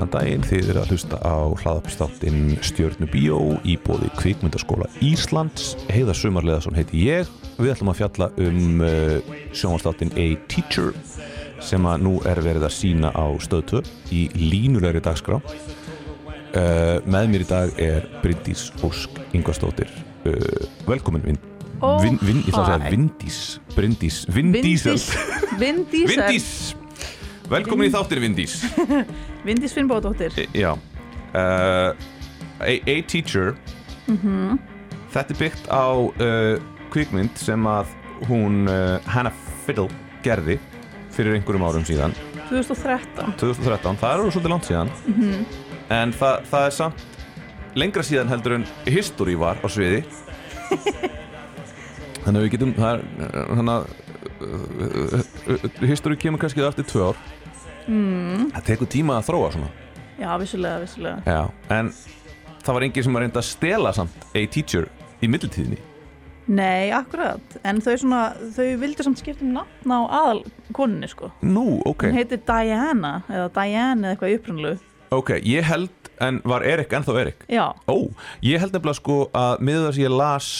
blessaðan daginn þið eru að hlusta á hlaðapstáttinn Stjörnu Bíó í bóði Kvikmyndaskóla Íslands. Heiðar Sumarleðarsson heiti ég. Við ætlum að fjalla um uh, sjónvastáttin A Teacher sem að nú er verið að sína á stöðtöð í línulegri dagskrá. Uh, með mér í dag er Bryndís Ósk Ingvarsdóttir. Uh, velkomin Vin, Ó, vin, vin, ég ætla að segja. Vindís. Bryndís, Vindís Vindís Velkomin í þáttir Vindís. Vindís Finnbóðdóttir E- Já. Uh, A, A Teacher. Þetta er byggt á uh, kvikmynd sem að hún uh, Hannah Fiddle gerði fyrir einhverjum árum síðan. 2013 2013, það er alveg svolítið langt síðan. En það, það er samt lengra síðan heldur en History var á sviði. Þannig að við getum uh, þannig að uh, uh, History kemur kannski eftir tvö ár mm. það tekur tíma að þróa svona. Já, vissulega, vissulega. Já, en það var enginn sem var reynda að stela samt A Teacher í middeltíðinni Nei, akkurat. En þau svona, þau vildu samt skipta um nafn á aðal koninni sko. Nú, ok, Hún heitir Diana eða Diane eða eitthvað í upprunlu ok, ég held en var Erik ennþá Erik? Já, Ó, ég held nefnilega sko að miður þess að ég las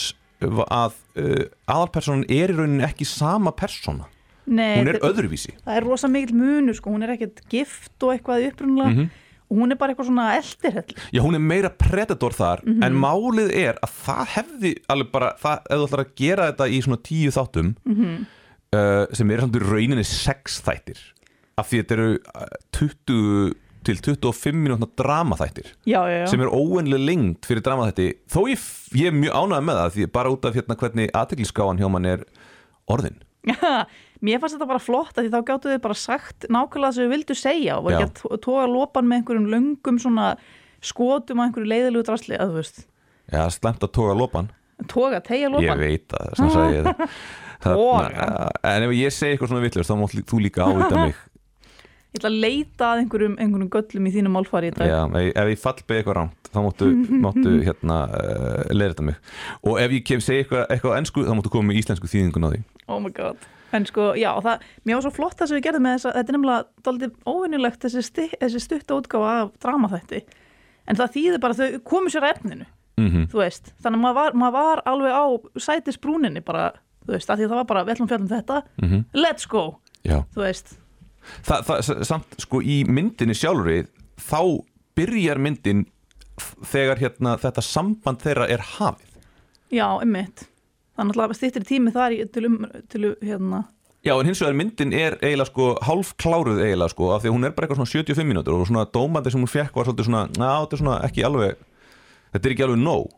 að uh, aðalpersonan er í rauninni ekki sama persóna nei hún er þetta- öðruvísi. Það er rosa mikill munur sko, hún er ekkert gift og eitthvað upprunnulega Mhm. og hún er bara eitthvað svona eldirhell Já, hún er meira predator þar Mhm. en málið er að það hefði alveg bara, það, ef þú ætlar að gera þetta í svona tíu þáttum Mhm. uh, sem er samt í rauninni sex þættir af því þetta eru uh, 20 til 25 mínútna dramaþættir Já, já, já. sem er óennilega lengt fyrir dramaþætti. Þó ég, ég er mjög ánægð með það því bara út af hérna hvernig aðtekliskáan hjá mann er orðin Mér fannst þetta bara flott að því þá gáttu þau bara sagt nákvæmlega það sem þau vildu segja og var Já. ekki að tó- toga lopan með einhverjum löngum svona skotum á einhverju leiðilegu drasli að þú veist, Já, slæmt að toga lopan. Toga, tegja Ég lopan veit að segja það Toga. En ef ég segi eitthvað svona villust þá mátt lí- þú líka ávita mig. Ég ætla að leita að einhverjum, einhverjum göllum í þínu málfari í dag. Já, ef, ef ég fall beð eitthvað rámt þá máttu, máttu hérna uh, leirita mig. Og ef ég kem segi eitthvað, eitthvað á ensku þá máttu koma með íslensku þýðingun á því. Oh my god En sko, já, það, mér var svo flott það sem við gerðum með þess að þetta er nefnilega daldið óvinnulegt þessi, sti, þessi stutta útgáfa af dramaþætti. En það þýðir bara þau komu sér að efninu mm þú veist, þannig að maður var, maður var alveg á sætisbrúninni bara, þú veist, að því að það var bara, við ætlum að fjalla um þetta. Mhm. let's go, Já, þú veist. Þa, það, samt sko í myndinni sjálfri þá byrjar myndin þegar hérna þetta samband þeirra er hafið. Já, einmitt þannig að stýttir tími þar til, um, til hérna, Já, en hins vegar myndin er eiginlega sko hálf kláruð eiginlega sko af því hún er bara eitthvað svona 75 mínútur og svona dómandi sem hún fekk var svolítið svona, na, þetta er svona ekki alveg þetta er ekki alveg nóg.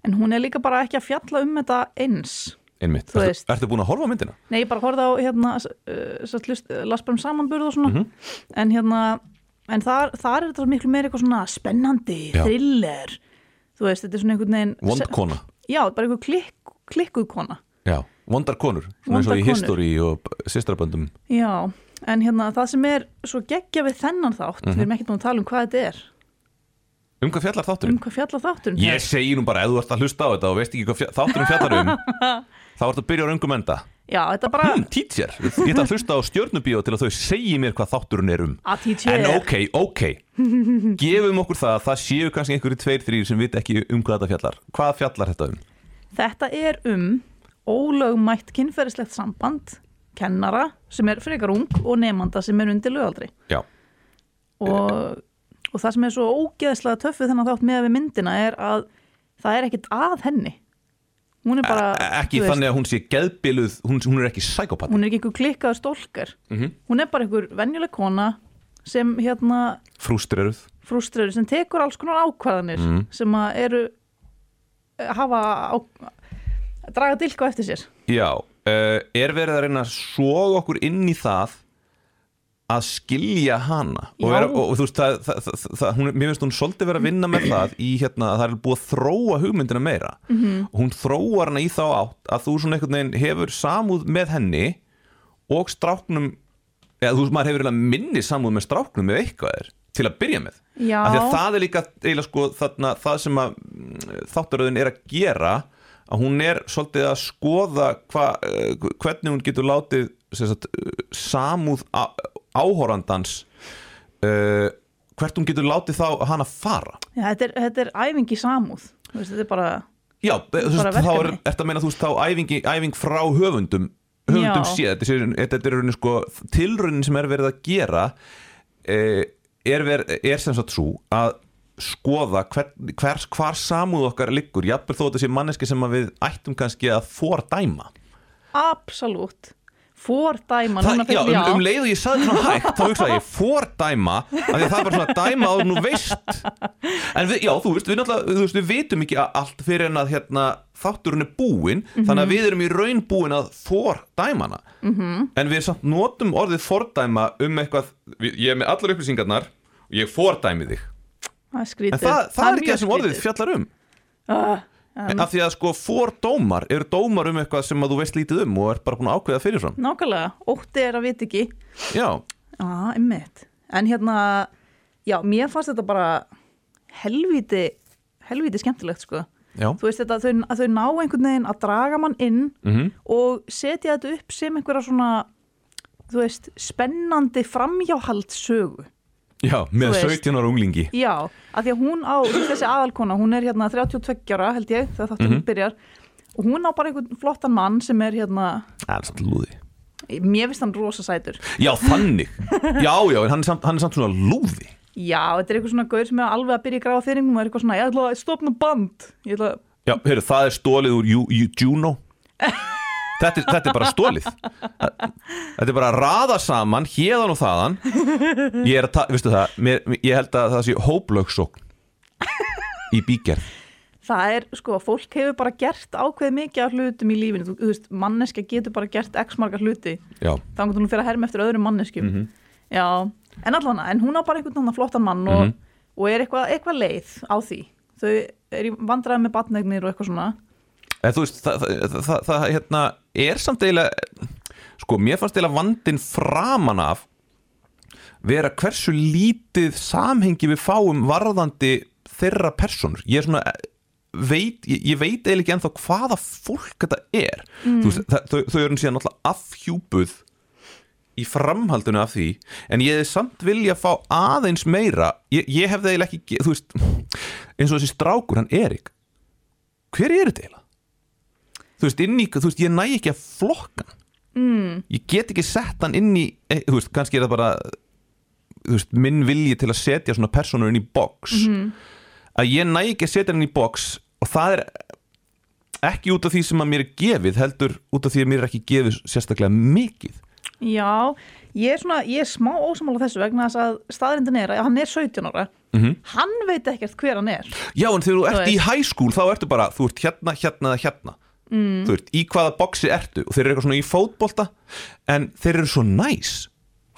En hún er líka bara ekki að fjalla um þetta eins. Einmitt, ertu, ertu búin að horfa á myndina? Nei, ég bara horfði á hérna, uh, satt list, las bara um samanburð og svona. Mhm. en hérna, en þar, þar er þetta miklu meira eitthvað svona spennandi Já. thriller, þú veist, þetta er svona einhvern veginn Vond kona Já, bara einhver klikk, klikkuð kona Já, vondar konur, svona eins og í history og sýstraböndum Já, en hérna það sem er svo geggja við þennan þátt, Mhm. við erum ekkert búin að tala um hvað þetta er. Um hvað fjallar um þátturinn? hvað fjalla þátturinn? Ég segi nú bara, ef þú ert að hlusta á þetta og veist ekki hvað þátturinn fjallar um þá ertu að byrja á röngum enda Já, þetta er bara hmm, Teacher, ég ætla að hlusta á stjörnubíó til að þau segi mér hvað þátturinn er um. Að teacher. En ok, ok. Gefum okkur það að það séu kannski einhverju tveir, þrýr sem vit ekki um hvað þetta fjallar. Hvað fjallar þetta um? Þetta er um ólögmætt kynferðislegt samband kennara sem er frekar ung og nefnanda sem er undir lögaldri. Já, og, og það sem er svo ógeðslega töffið þennan þátt með við myndina er að það er ekkit að henni bara ekki þannig að hún sé geðbiluð, hún, hún er ekki psykopat hún er ekki einhver klikkaður stólkar Mhm. hún er bara einhver venjuleg kona sem hérna Frústreruð frúströður sem tekur alls konar ákvarðanir Mhm. sem að eru eh, hafa á, draga dilka eftir sér Já, uh, er verið að reyna að soga okkur inn í það að skilja hana. Og, vera, og, og þú veist, það, það, það, hún, mér finnst hún svolítið vera að vinna með það í hérna að það er búið að þróa hugmyndina meira. -hmm. og hún þróar hana í þá átt að þú svona einhvern veginn hefur samúð með henni og stráknum eða þú veist, maður hefur minni samúð með stráknum ef eitthvað er til að byrja með. Því að það er líka eiginlega sko þarna, það sem að mm, þáttaröðin er að gera að hún er svolítið að skoða hva, eh, hvernig hún getur látið sagt, eh, samúð á- áhorandans uh, hvert hún getur látið þá hana fara? Já, þetta, er, þetta er æfing í samúð veist, þetta er bara Já, þú veist, þá er þetta að meina þú veist þá æfingi, æfing frá höfundum höfundum séð, þetta er, rauninni sko tilraunin sem er verið að gera eh, er, ver, er sem sagt svo að skoða hver, hver, hvar samúð okkar liggur, jafnvel þó að þetta sé manneski sem við ættum kannski að fordæma. Absolutt fordæma Það, núna já, um, um leið og ég saði svona hægt þá hugsaði ég fordæma af því að það er bara svona dæma að þú veist. En við, já, þú veist, við náttúrulega þú veist, við vitum ekki allt fyrir en að hérna, þátturinn er búinn, þannig að við erum í raun búin að fordæma hana -hmm. en við samt notum orðið fordæma um eitthvað, ég er með allar upplýsingarnar og ég fordæmi þig. Það en það, það, er ekki það sem orðið skrítið. fjallar um Ah, af því að sko fordómar eru dómar um eitthvað sem að þú veist lítið um og er bara búin að ákveða fyrirfram nákvæmlega, ótti er að vita ekki já, einmitt. En hérna, já, mér fannst þetta bara helviti, helviti skemmtilegt, sko. já Þú veist þetta, þau, að þau ná einhvern veginn að draga mann inn mm og setja þetta upp sem einhverja svona, þú veist, spennandi framhjáhaldssögu. Já, með Þú veist. 17 ára unglingi. Já, af því að hún á, þessi aðalkona, hún er hérna 32 ára, held ég, þegar þátturinn Mhm. byrjar, og hún á bara einhvern flottan mann sem er hérna, Það er samt lúði. Mér finnst hann rosa sætur. Já, þannig. Já, já, en hann er samt, hann er samt svona lúði. Já, þetta er eitthvað svona gaur sem er alveg að byrja í gráða þyringum og er eitthvað svona, ég ætla að stopna band. Ætla Já, heyrðu, það er stólið úr Ju- Ju- Juno þetta þetta er bara stólið Þetta er bara að raða saman Héðan og þaðan. Ég er að, veistu það, mér, ég held að það sé hóplöksókn Í bígerð. Það er, sko, fólk hefur bara gert ákveð mikið af hlutum í lífinu, þú, þú veist, manneska getur bara gert x margar hluti, Já, þá hún fyrir að herma eftir öðrum manneskjum. Mhm. Já, en allan, en hún á bara einhvern annan flottan mann og, Mhm. og er eitthvað, eitthvað leið á því. Þau er í vandræði með batnegnir og eitthvað svona en þú veist, það, það, það, hérna, er samt eiginlega Sko, mér fannst eiginlega vandinn framan af vera hversu lítið samhengi við fáum varðandi þeirra personur ég er svona veit, ég, ég veit eiginlega ekki ennþá hvaða fólk þetta er mm. veist, það, þau, þau eru síðan náttúrulega afhjúpuð í framhaldinu af því en ég hefði samt vilja fá aðeins meira ég, ég hefði eiginlega ekki þú veist, eins og þessi strákur, hann Erik hver er þetta eiginlega? Þú veist, inn í, þú veist, ég næ ekki að flokka mm, ég get ekki sett hann inn í eh, þú veist, kannski er það bara þú veist, minn vilji til að setja svona personur inn í box. Að ég næ ekki að setja hann inn í box og það er ekki út af því sem að mér er gefið heldur út af því að mér er ekki gefið sérstaklega mikið. Já, ég er svona, ég er smá ósamála þessu vegna þess að staðrindin er að hann er 17 ára. Mhm. hann veit ekkert hver hann er. Já en þegar þú ert í school þá ertu bara, þú ert hérna, hérna hérna mm. þú ert í hvaða boxi ertu? Og þeir eru eitthvað svona í fótbolta en þeir eru svo næs.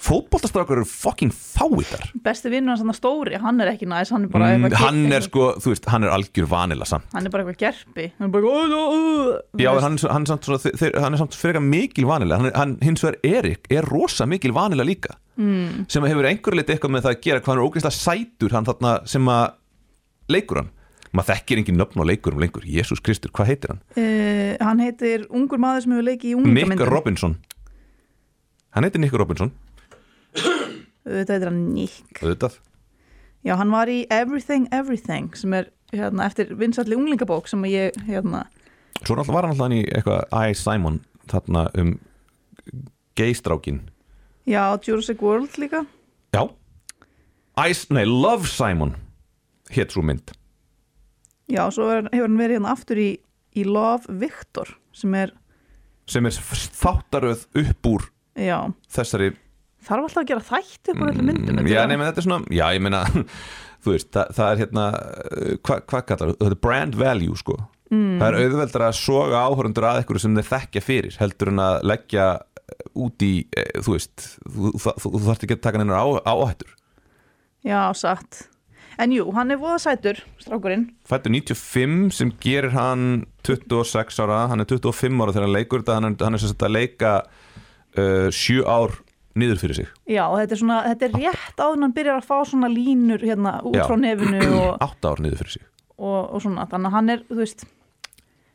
Fótboltastrákar eru fucking fáitar besti vinnur hans hann stóri, hann er ekki næs hann er bara mm, eitthvað hann er eitthvað- sko, þú veist, hann er algjör vanila samt. Hann er bara eitthvað gerpi. Hann er bara uh, Já, hann, hann, samt svona, þeir, hann er samt fyrir mikil vanilega hann, hann hins vegar Erik er rosa mikil vanilega líka. Mm. sem hefur einhverju leiti eitthvað með það að gera hvað hann er ógeðslega sætur hann þarna sem að leikur hann maður þekkir engin nöfn á leikurum lengur. Jésús Kristur, hvað heitir hann? uh, hann heitir ungur maður sem hefur leikið í Nick unglingamyndum Robinson. Hann heitir Nick Robinson. Þetta heitir hann Nick. Auðvitað. Já, hann var í Everything Everything sem er hérna, eftir vinsalli unglingabók sem ég hérna, svo var hann alltaf í eitthvað I. Simon þarna um geistrákin já, Jurassic World líka. Já. Ice, nei, Love Simon hétt svo mynd já, svo er, hefur hann verið hérna aftur í, í Love Victor sem er, sem er þáttaröð upp úr já. þessari þarf alltaf að gera þætti upp úr öllu myndum Mm, Já, menn þetta er svona, já, ég meina þú veist, það, það er hérna uh, hvað hva kallar, þetta brand value sko. Mm. það er auðveldar að soga áhörundur að ykkur sem þeir þekkja fyrir heldur en að leggja út í eh, þú veist, þú, þú, þú, þú þarft ekki að taka neinar á, áhættur. Já, satt en jú, hann er voða sætur, strákurinn. Fættur 95 sem gerir hann 26 ára, hann er 25 ára þegar hann leikur þetta, hann er, hann er sem sagt að leika uh, 7 ár niður fyrir sig. Já, þetta er, svona, þetta er rétt áður en hann byrjar að fá svona línur hérna út Já. frá nefinu og, 8 ár niður fyrir sig. og, og svona, þannig að hann er, þú veist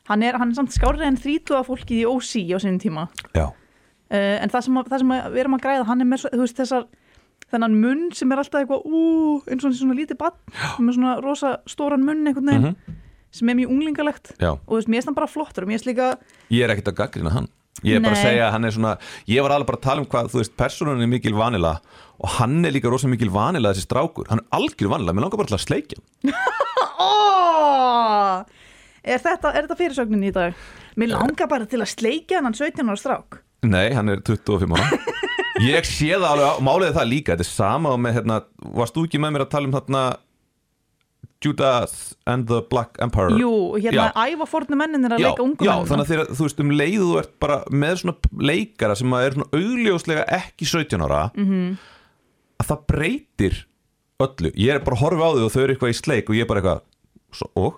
hann er, hann er samt skárið en þrítuga fólkið í OC á sínum tíma. Uh, Já, en það sem, að, það sem við erum að græða, hann er með þú veist, þessar þennan munn sem er alltaf eitthvað ú, eins og svona lítið bann með svona rosa stóran munn einhvern veginn sem er mjög unglingalegt. Já. og þú veist, mér finnst hann bara flottur og mér finnst líka Ég er ekkert að gaggrina hann. Ég er bara að Nei. segja að hann er svona Ég var alveg bara að tala um hvað, þú veist, persónan er mikil vanila og hann er líka rosa mikil vanila þessi strákur, hann er algjör vanila mér langar bara til að sleikja Ó, er þetta, er þetta fyrirsögnin í dag? Mér langar bara til að sleikja hann 17 ára strák. Nei, hann er 25 ára Ég sé það alveg, á- málið er það líka Þetta er sama með, hérna, varst þú ekki með mér að tala um þarna Judas and the Black Emperor Jú, hérna Já. æfa fornu menninir að já, leika ungu já, mennina þannig að þegar, þú veist, um leið þú ert bara með svona leikara sem að er svona augljóslega ekki 17 ára Mhm. -hmm. að það breytir öllu, ég er bara að horfa á þau og þau eru eitthvað í sleik og ég er bara eitthvað og,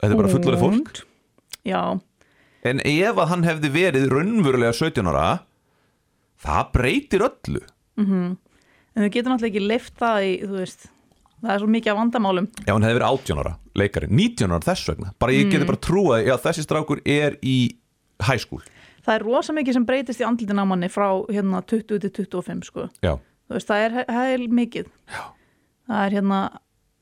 þetta er bara fullorðið fólk Já, en ef að hann hefði verið raunverulega 17 ára það breytir öllu. En þau getur náttúrulega ekki leift það í, þú veist það er svo mikið af vandamálum. Ef hann hefði verið 18 ára, leikari. 19 ára þess vegna, bara ég Mm. geti bara trúa að þessi strákur er í high school. Það er rosa mikið sem breytist í andlitin á manni frá hérna 20 til 25 sko. Já, þú veist, það er heil mikið. Já. það er hérna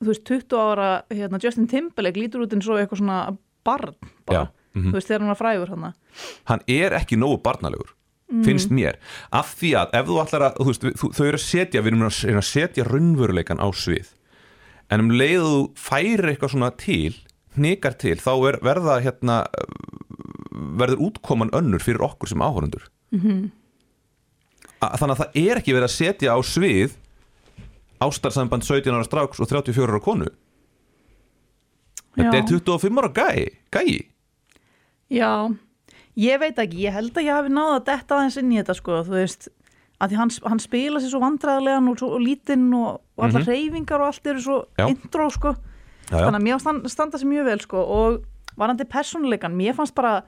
þú veist, 20 ára, hérna Justin Timberlake lítur út eins og eitthvað svona barn bara, Já, mhm. þú veist, þegar hann var frægur hann hann er ekki nógu barnalegur finnst mér, af því að ef þú ætlar að, þú veist, þú, þau eru að setja við erum að setja raunveruleikan á svið. En um leið og þú færir eitthvað svona til, hnikar til þá er, verða hérna verður útkoman önnur fyrir okkur sem áhorundur mm -hmm. þannig að það er ekki verið að setja á svið ástarsamband 17 ára stráks og 34 ára konu. Þetta Já. er 25 ára gæi, gæi. Já, ég veit ekki, ég held að ég hafi náða detta aðeins inn í þetta sko, þú veist að því hann, hann spila sér svo vandræðilegan og, og lítinn og, og allar reyfingar og allt eru svo. Já. intro sko já, já. þannig að mér stand, standa sér mjög vel sko og varandi persónuleikan, mér fannst bara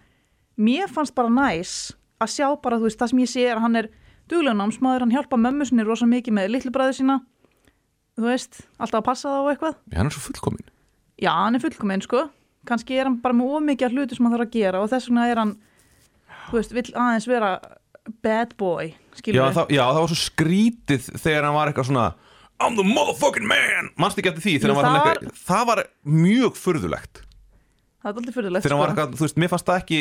mér fannst bara næs að sjá bara, þú veist, það sem ég sé er að hann er duglega námsmaður, hann hjálpa mömmu sinni rosa mikið með litlu bræðu sína þú veist, alltaf að passa það og eitthvað Já, hann er svo fullkomin Já, hann er fullkominn sko kannski er hann bara með ómikið hluti sem hann þarf að gera og þess vegna er hann veist, vill aðeins vera bad boy, já, það, já, það var svo skrítið þegar hann var eitthvað svona I'm the motherfucking man. Manstu ekki eftir því þegar Jú, hann var, það. Eitthvað, það var mjög furðulegt. Það er aldrei fyrirlegt þegar hann var eitthvað, þú veist, mér fannst það ekki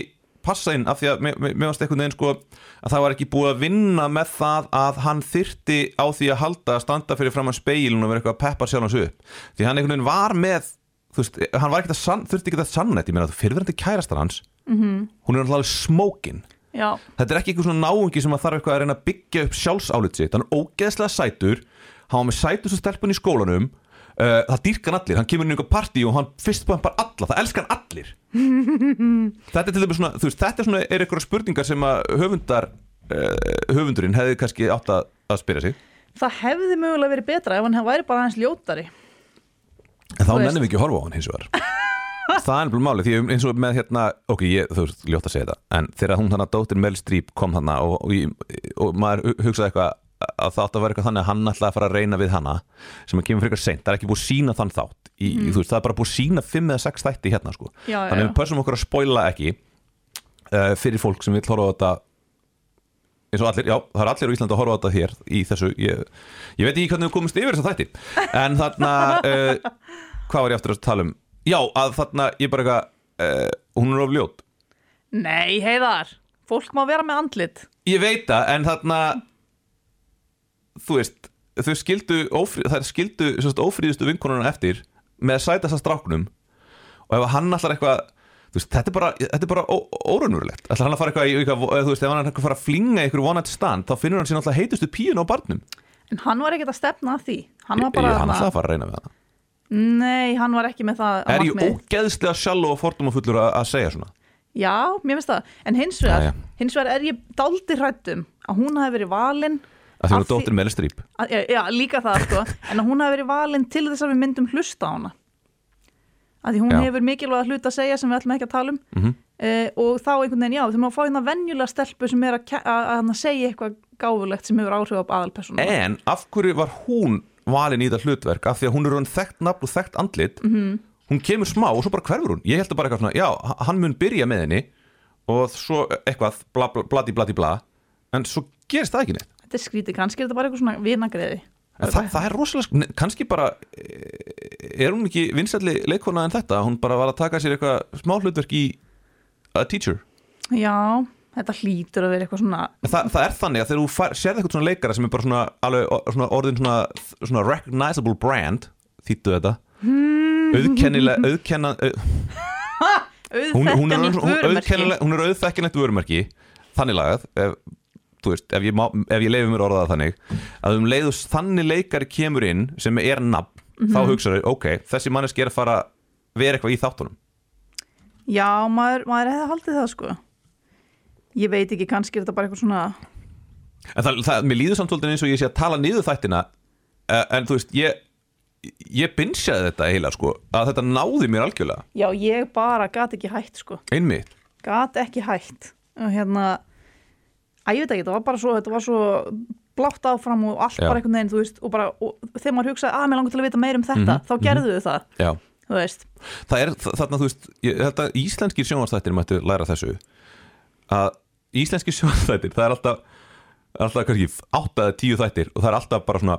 passa inn af því að mér, fannst einhvern veginn sko að það var ekki búið að vinna með það að hann þyrti á því að halda að standa fyrir fram að speilin og vera eitthvað að peppa sjálf hans upp. Því hann einhvern veginn var með þú veist, hann var ekki að sann, þurfti ekki að sanna þetta. Ég meina að fyrirverandi kærastar hans -hmm. hún er alltaf smókin. Þetta er ekki eitthvað svona náungi sem að þarf eitthvað að reyna að byggja upp sjálfsálit sitt. Hann er ógeðslega sætur. Hann var með sætustu stelpun í skólanum. Uh, það dýrkan allir, hann kemur inn í einhver partí og hann fyrst bara bara alla, það elskar hann allir. Þetta er til dæmis svona veist, þetta er svona, er eitthvað spurningar sem að höfundar uh, höfundurinn hefði kannski átt að, að spyrja sig. Það hefði mögulega verið betra ef hann væri bara aðeins ljótari. En þá nennum við ekki að horfa á hann hins vegar það er nefnilega máli, því um- eins og með hérna ok, ég, þú veist, ljótt að segja þetta en þegar hún þannig að dóttir Mel Streep kom þannig og, og, og maður hu- hugsaði eitthvað að það átti að vera eitthvað þannig að hann ætlaði að fara að reyna við hana sem að kemur frekar seint, það er ekki búið að sína þann þátt í, þú veist, það er bara búið að sína 5 eða 6 þætti hérna sko, Já, þannig já. við pössum okkur að spoila ekki uh, fyrir fólk sem vil horfa á þetta. Eins og allir, já, það er allir á Íslandi að horfa á þetta hér í þessu, ég, ég veit ekki hvernig við komumst yfir þessa þætti, en þarna uh, hvað var ég aftur að tala um já, að þarna, ég bara eitthvað uh, hún er of ljót, Nei, heiðar, fólk má vera með andlit. Ég veit það en þarna þú veist, þau skildu ófrí, þær skildu sérst, ófríðustu vinkonuna eftir með að sæta þessa stráknum. Og ef hann allar eitthvað veist, þetta er bara, þetta er bara ætlar hann að fara eitthvað, eitthvað þú veist, ef hann er eitthvað að fara að flinga ykkur night stand þá finnur hann sér náttúrulega heitustu píun á barnum. En hann var ekkert að stefna að því. Hann var ég, bara hann þarna- ætlaði að fara að reyna við hana Nei, hann var ekki með það að er ég ógeðslega sjálf og fordómafullur að, að segja svona? Já, mér finnst það. En hins vegar, hins vegar er ég dálítið hrættum að hún hafi verið valin að því hún er dóttir Streep að, já, já, líka það sko. En að hún hafi verið valin til þess að við myndum hlusta á hana. Að Því hún Já. hefur mikilvæg hlut að segja sem við ætlum ekki að tala um. Mhm. uh, Og þá einhvern veginn, já, þegar maður fá hérna venjulega stelpu sem er að, að, að segja eitthvað gáfulegt sem hefur áhrif á aðalpersonu en af hverju var hún valin í þetta hlutverk af því að hún er hann þekkt nafn og þekkt andlit. Mhm. -hmm. hún kemur smá og svo bara hverfur hún. Ég held að bara eitthvað svona, já, hann mun byrja með henni og svo eitthvað bla, bla, bladi bladi bla. En svo gerist það ekki neitt. Þetta er skrítið, kannski er þetta bara eitthvað svona vinagreiði. En það, það er rosalega, kannski bara eh, er hún ekki vinsælli leikona en þetta, hún bara var að taka sér eitthvað smá hlutverk í a teacher. Já, þetta hlýtur að vera eitthvað svona En það, er þannig að þegar þú fær, sérð eitthvað svona leikara sem er bara svona, alveg, svona orðin svona, svona recognizable brand þýttu þetta. Auðkennilega, auðkenna au, hún, hún, er, auðþekkjanlegt hún, vörumerki. auðkennilega, hún er auðþekkinlegt vörumerki. Þannig lagað ef, veist, ef ég, má, ef ég leifi mér orðað þannig að um leiðus þannig leikari kemur inn sem er nafn, þá hugsaðu ok, þessi manneski er að fara vera eitthvað í þáttunum. Já, maður, maður hefði haldið það sko Ég veit ekki, kannski er þetta bara eitthvað svona En það, það, mér líður samt svolítið eins og ég sé að tala niður þættina eh, en þú veist, ég ég binsjaði þetta eiginlega sko að þetta náði mér algjörlega, Já, ég bara gat ekki hætt sko. Einmitt. Gat ekki hætt. Og hérna Æ, ég veit ekki, þetta var bara svo Þetta var svo blátt áfram og allt Já. bara einhvern veginn, þú veist og, bara, og þegar maður hugsaði, að mér langar til að vita meir um þetta Mhm, þá gerðu þau það, Já, þú veist. Það er þarna, þú veist ég að íslenskir sjónvarstættir mættu læra þessu að íslenskir sjónvarstættir, það er alltaf alltaf kannski 8 eða 10 þættir og það er alltaf bara svona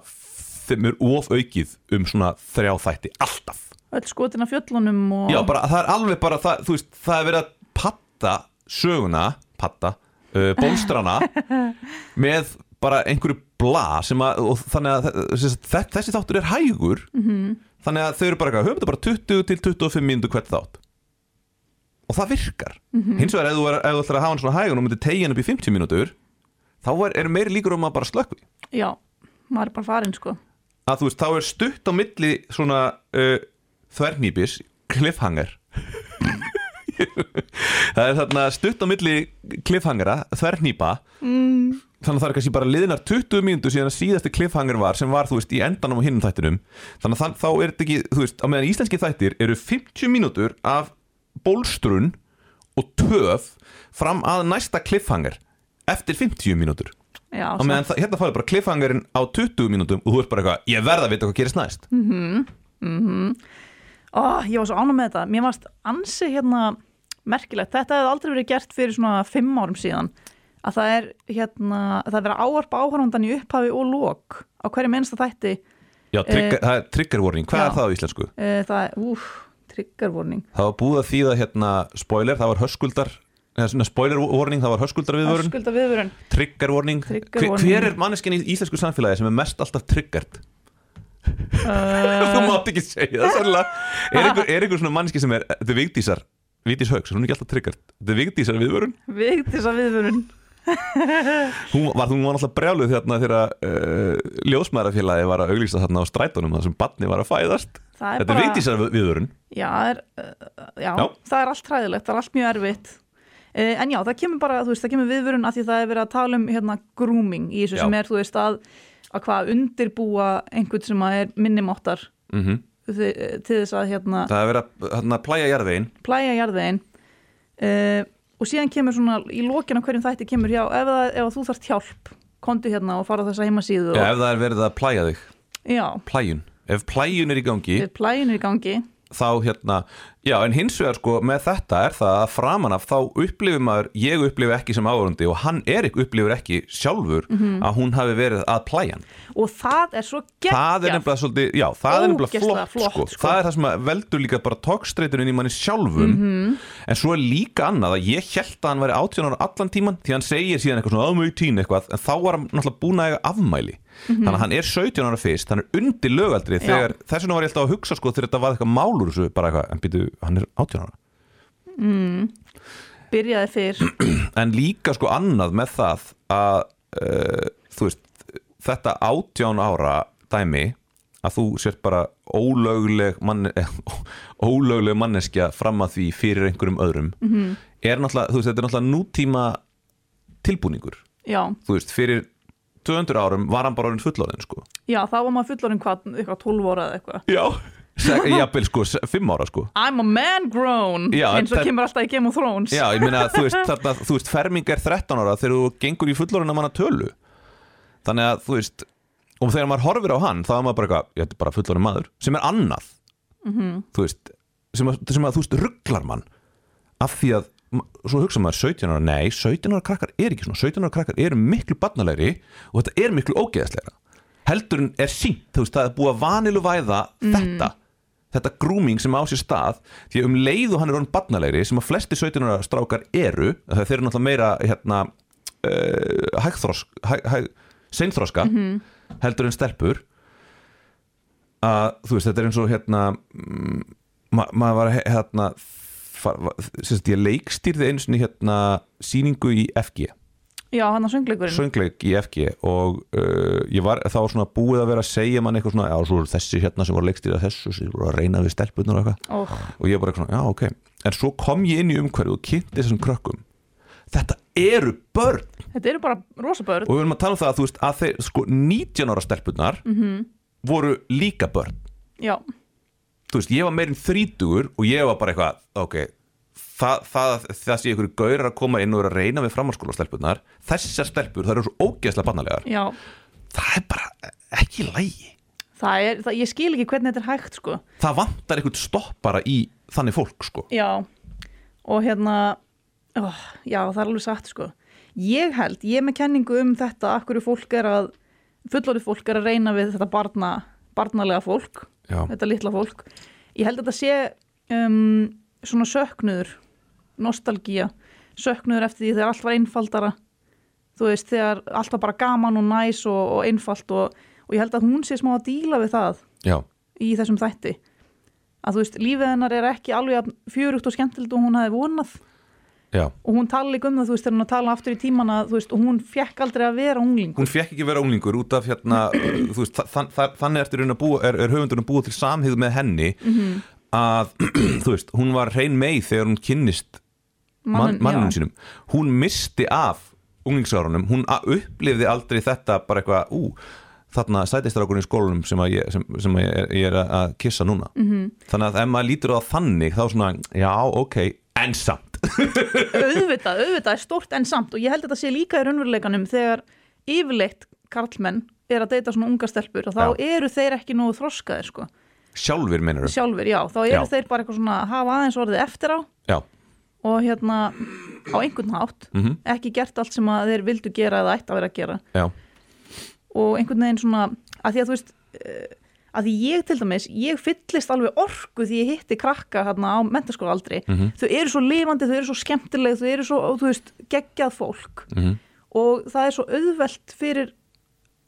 þeim er of aukið um svona þrjá þætti alltaf. Öll skotin af fjöllunum og Já, bara, það er alveg bara, það, þú veist, það er verið að patta söguna, patta, uh, bólstrana með bara einhverju bla sem að, og þannig að þessi, þáttur er hægur. -hmm. þannig að þau eru bara, höfum þetta bara 20 til 25 mínútur hvert þátt og það virkar. Hins vegar ef þú, ætlar að hafa hann svona hægun og myndir tegja hann upp í 50 mínútur þá er, er meiri líkur um að bara slökku Já, maður er bara farin sko. Að þú veist, þá er stutt á milli svona uh, þvernýbis cliffhanger. Það er þarna stutt á milli cliffhangera, þvernýpa. Mm. þannig að það er kannski bara liðnar 20 mínútur síðan að síðasti cliffhanger var sem var, þú veist, í endanum á hinnum þættinum. Þannig að þann, þá er þetta ekki, þú veist, á meðan íslenski þættir eru 50 mínútur af bólstrun og töf fram að næsta cliffhanger eftir 50 mínútur. Já, á meðan hérna færðu bara cliffhangerinn á 20 mínútum og þú ert bara eitthvað, ég verð að vita hvað gerist næst. Ó, ég var svo ánum með þetta. Mér varst ansi hérna merkilegt. Þetta hefði aldrei verið gert fyrir svona fimm árum síðan að það er hérna það er verið að ávarpa áhörfundan í upphafi og lók á hverju minnsta þætti. Já, trigger, Eh, það er trigger warning, hvað já. er það á íslensku? uh, það er, úf, trigger warning Það var búið að þýða hérna spoiler, það var höskuldar eða svona spoiler warning, það var höskuldar viðvörun Öskulda viðvörun trigger hver, hver er manneskinn í íslensku samfélagi sem er mest alltaf triggert? uh, Þú mátt ekki segja það sannlega Er einhver, er svona manneski sem er, þetta er Vigdísar Vigdís Hauks, hún er ekki alltaf triggert? Þetta er Vigdísar viðvörun Vigdísa viðvörun Hún var, hún var alltaf brjáluð þarna þegar uh, ljósmaðurafélagi var að auglýsa þarna á strætónum þar sem barni var að fæðast. Er Þetta er Vigdísar viðvörun Já, er, uh, já, Já. það er allt hræðilegt, það er allt mjög erfitt. Uh, En já, það kemur bara, þú veist, það kemur viðvörun að því það er verið að tala um hérna grooming í þessu Já. sem er, þú veist, að, að hvað undirbúa einhvern sem að er minnimáttar. Mm til, til þess að hérna Það er verið að hérna, plæja jarðvegin plæja jarðvegin uh, og síðan kemur svona í lokin á hverjum þætti kemur já, ef, það, ef þú þarft hjálp kontu hérna og fara á þessa heimasíðu Já, og, ef það er verið að plæja þig. Já, Plæjun, ef plæjun er í gangi ef plæjun er í gangi þá hérna, já en hins vegar sko með þetta er það að framan af þá upplifir maður, ég upplifi ekki sem áhörandi og hann Erik upplifir ekki sjálfur Mhm. að hún hafi verið að plæjan og það er svo geggjað það er nefnilega svolítið, já, það er nefnilega flott, flott, sko. sko. það er það sem veldur líka bara tókstreitunum í manni sjálfum Mhm. en svo er líka annað að ég held að hann væri 18 ára allan tíman því hann segir síðan eitthvað svona aðmögu tín eitthvað en þá var hann náttúrulega búin að eiga afmæli þannig að hann er 17 ára fyrst, hann er undir lögaldri þegar, þess vegna var ég alltaf að hugsa sko þegar þetta var eitthvað málur þessu, bara eitthvað, en býtu, hann er 18 ára. Byrjaði fyrr. En líka sko annað með það að uh, þú veist þetta átján ára dæmi að þú sért bara ólögleg mann, eh, ólögleg manneskja fram að því fyrir einhverjum öðrum -hmm. er náttúrulega, þú veist, þetta er náttúrulega nútíma tilbúningur, já, þú veist, fyrir 200 árum var hann bara orðin fullorðin sko. Já, þá var maður fullorinn hvað, eitthvað 12 ára eða eitthvað. Já, jafnvel sko 5 ára sko. I'm a man grown Já, eins og kemur alltaf í Game of Thrones. Já, ég meina að þú veist, þarna, þú veist ferming er 13 ára þegar þú gengur í fullorinn að manna tölu. Þannig að þú veist og þegar maður horfir á hann þá er maður bara eitthvað, ég er bara fullorinn maður sem er annað. -hmm. þú veist, sem að, sem að þú veist rugglar mann af því að svo hugsa maður 17 ára, nei 17 ára krakkar er ekki svona 17 ára krakkar eru miklu barnalegri og þetta er miklu ógeðslegra. Heldur en er sínt, þú veist, það er búið að vanilu væða þetta þetta grooming sem á sér stað því að um leið og hann er orðin barnalegri sem að flesti 17 ára strákar eru þeir eru náttúrulega meira hérna, uh, hægþrosk hæg, hæg, seinþroska heldur en stelpur að þú veist, þetta er eins og hérna mm, ma maður var hérna ég leikstýrði einu sinni hérna síningu í FG Já, hann að söngleikurinn. Söngleik í FG og uh, ég var þá svona búið að vera að segja mann eitthvað svona, já, svo eru þessi hérna sem voru leikstýrða þessu, sem voru að reyna við stelpunar og eitthvað. Oh, og ég bara eitthvað svona, já, ok. En svo kom ég inn í umhverju og kynnti þessum krökkum. Þetta eru börn. Þetta eru bara rosa börn. Og við erum að tala um það að þú veist að þeir, sko, 19 ára stelpunar -hmm. voru líka börn. Já, þú veist, ég var meirinn þrítugur og ég var bara eitthvað, ok það, það, það sé ykkur gaurar að koma inn og vera að reyna við framhalskóla stelpunar þessar stelpur, það eru svo ógeðslega bannalegar. Já. Það er bara ekki lægi Það er, það, ég skil ekki hvernig þetta er hægt sko. Það vantar eitthvað stoppara í þannig fólk sko. Já, og hérna oh, Já, það er alveg satt sko. Ég held, ég er með kenningu um þetta Akkur fólk er að Fullorðið fólk er að reyna við þetta barna Barnalega fólk, Já. þetta litla fólk. Ég held að þetta sé um, Svona söknuður Nostalgía Söknuður eftir því þegar allt var einfaldara. Þú veist, þegar allt var bara gaman og næs og, og einfalt og, og ég held að hún sé smá að díla við það já, í þessum þætti. Að þú veist, lífið hennar er ekki alveg fjörugt og skemmtilegt og hún hafi vonað já og hún tala líka um það, þú veist, þegar hún að tala aftur í tímana, þú veist, hún fekk aldrei að vera ungling hún fekk ekki vera unglingur út af hérna þú veist, þann, þann, þannig ertu raun að búa er, er höfundurinn búið til samhið með henni Mhm. að, þú veist, hún var hrein mei þegar hún kynnist man, Manninn- mannum sínum hún misti af unglingsárunum hún upplifði aldrei þetta bara eitthvað, ú þarna sætistrákurinn í skólanum sem, að ég, sem, sem að ég, er, ég er að kissa núna Mhm. -hmm. þannig að ef maður lítur á þannig þá svona, já, ok, en samt auðvitað, auðvitað er stórt en samt og ég held að þetta sé líka í raunveruleikanum þegar yfirleitt karlmenn er að deyta svona unga stelpur og þá eru þeir ekki nógu þroskaðir sko, sjálfur meinar sjálfur, já, þá eru Já. þeir bara eitthvað svona að hafa aðeins orðið eftir á já, og hérna á einhvern hátt, Mhm. ekki gert allt sem að þeir vildu gera eða ætti að vera að gera. Já, og einhvern veginn svona að því að þú veist uh, að því ég til dæmis, ég fyllist alveg orku því ég hitti krakka hérna á mentaskóla aldrei, Mhm. þau eru svo lifandi þau eru svo skemmtileg, þau eru svo, þú veist geggjað fólk Mhm. og það er svo auðvelt fyrir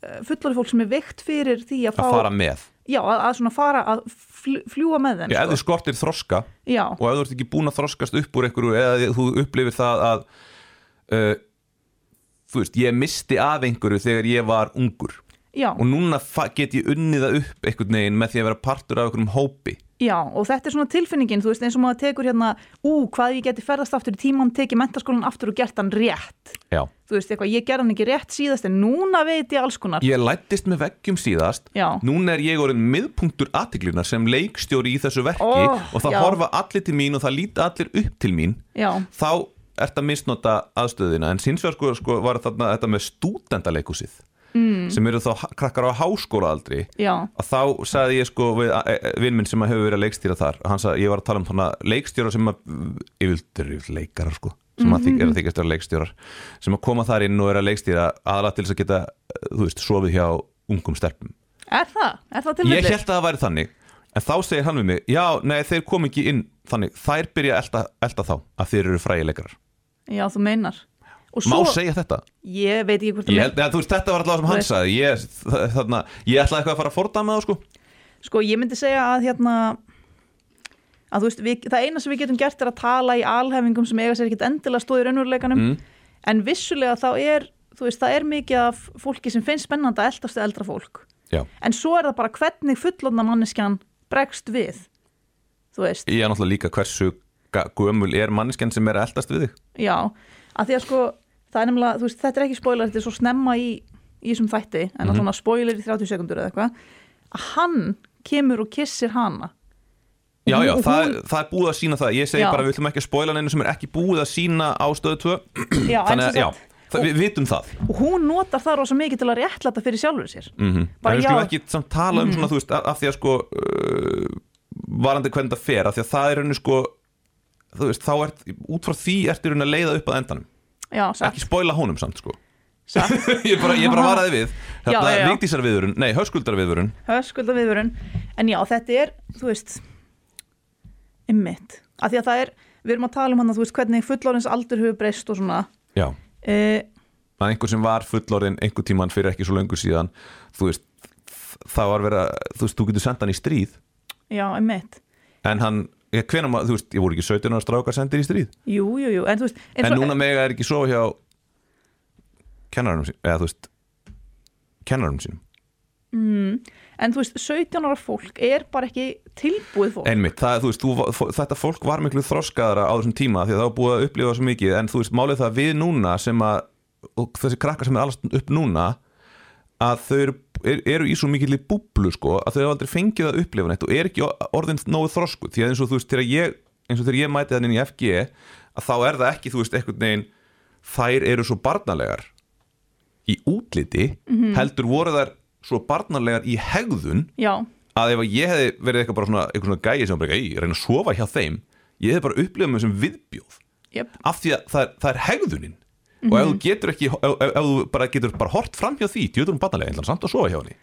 uh, fullorði fólk sem er veikt fyrir því að fá, að fara með já, að, að svona fara að fl- fljúga með þeim já, ef sko. þú skortir þroska já, og ef þú ert ekki búin að þroskast upp úr einhverju eða þú upplifir það að uh, þú veist, ég misti af einhverju þegar ég var ungur já, og núna get ég unnið það upp einhvern veginn með því að vera partur af einhverjum hópi. Já og þetta er svona tilfinningin, þú veist, eins og maður tekur hérna ú, hvað ég geti ferðast aftur í tíman tekið mentaskólan aftur og gert hann rétt. Já. þú veist, eitthvað, ég gerði hann ekki rétt síðast en núna veit ég alls konar. Ég lættist með veggjum síðast. Já. núna er ég orðin miðpunktur aðtiklunar sem leikstjóri í þessu verki Ó, og það já. horfa allir til mín og það líta allir upp til mín. Já, þá ert að misnota aðstöðina en sínsvegar sko, sko var þarna þetta með stúdendaleikúsið mm. sem eru þá krakkar á háskólaaldri já, að þá sagði ég sko við vinn minn sem að hefur verið að leikstýra þar hann sagði, ég var að tala um svona leikstjóra sem að yfirvildur leikarar sko sem að þykja, er að þykjast vera leikstjórar sem að koma þar inn og er að leikstýra aðalega til þess að geta, eh, þú veist, sofið hjá ungum stelpum. er það? Er það Ég tilfelli? held að það væri þannig en þá segir hann við mig, já, nei, þeir kom ekki inn þannig, þær byrja að elta, elta þá að þeir eru frægi leikarar. Já, þú meinar Má segja þetta? ég veit ekki hvort Ég það eða, þú veist, þetta var alltaf sem hann sagði. Ég, þarna, ég ætlaði eitthvað að fara að fordama það sko. Sko, ég myndi segja að hérna að þú veist, við, það eina sem við getum gert er að tala í alhefingum sem eiga sér ekkert endilega stóð í raunveruleikanum. Mm. en vissulega þá er þú veist, það er mikið af fólki sem finnst spennandi að eldast við eldra fólk. Já, en svo er það bara hvernig fullorna manneskjan bregst við þú veist, ég er náttúrulega líka hversu gömul er manneskjan sem er eldast við þig? Já að því að sko, það er nefnilega, þú veist, þetta er ekki spoiler þetta er svo snemma í, í þessum þætti en mm -hmm. spoiler í 30 sekundur eða eitthvað. Að hann kemur og kissir hana. Já, já, hún- það, hún- er, það er búið að sína það. Ég segi Já. bara, við ætlum ekki að spoila neinu sem er ekki búið að sína á stöðu 2 já, en Þannig að, já, það, við vitum það. og hún notar það rosa mikið til að réttlæta fyrir sjálfur sér. Mm Bara En við skulum ekki samt tala um svona, þú veist, af, því að sko uh, varandi hvernig það fer af því að það er rauninu sko þú veist, þá ert, út frá því ertu rauninu að leiða upp að endanum já, ekki spoila honum samt sko. Ég bara, ég bara varaði við. Já, hérna, já. Vigdísarviðurinn, nei, höskuldarviðurinn. Höskulda viðvörun en já, þetta er, þú veist ymmit, af því að það er við erum að tala um hann að þú veist hvernig fullorins aldur hefur breyst og svona. Já, e, að einhver sem var fullorðin einhver tíman fyrir ekki svo löngu síðan. Þú veist, það var verið að þú veist, þú getur sendt hann í stríð. Já, ymmit en hann, ég, hvenær maður, þú veist, ég voru ekki 17 ára strákar sendir í stríð. Jú, jú, jú, en þú veist en og- núna mega er ekki svo hjá kennarum sínum eða þú veist kennarum sínum. Mm, en þú veist, 17 ára fólk er bara ekki tilbúið fólk. Einmitt, það, þú veist, þú, þetta fólk var miklu þroskaðara á þessum tíma því að það var búið að upplifa svo mikið en þú veist, málið það við núna sem að þessi krakkar sem er allast upp núna að þau eru, er, eru í svo mikill búblu sko, að þau hafa aldrei fengið að upplifa neitt og er ekki orðin nógu þrosku því að eins og þú veist, þegar ég, eins og þegar ég mæti þannig í FG, að þá er það ekki þú veist, einhvern veginn, þær eru svo barnalegar í útliti, heldur voru þær svo barnalegar í hegðun já, að ef ég hefði verið eitthvað bara svona, eitthvað svona gæi sem bara, ei, reyna að sofa hjá þeim ég hefði bara upplifað mig sem viðbjóð. Jöp, af því að það er, það er hegðunin og ef þú getur ekki, ef, ef, ef þú bara getur bara hort fram hjá því, djöður um barnalega en samt að sofa hjá henni.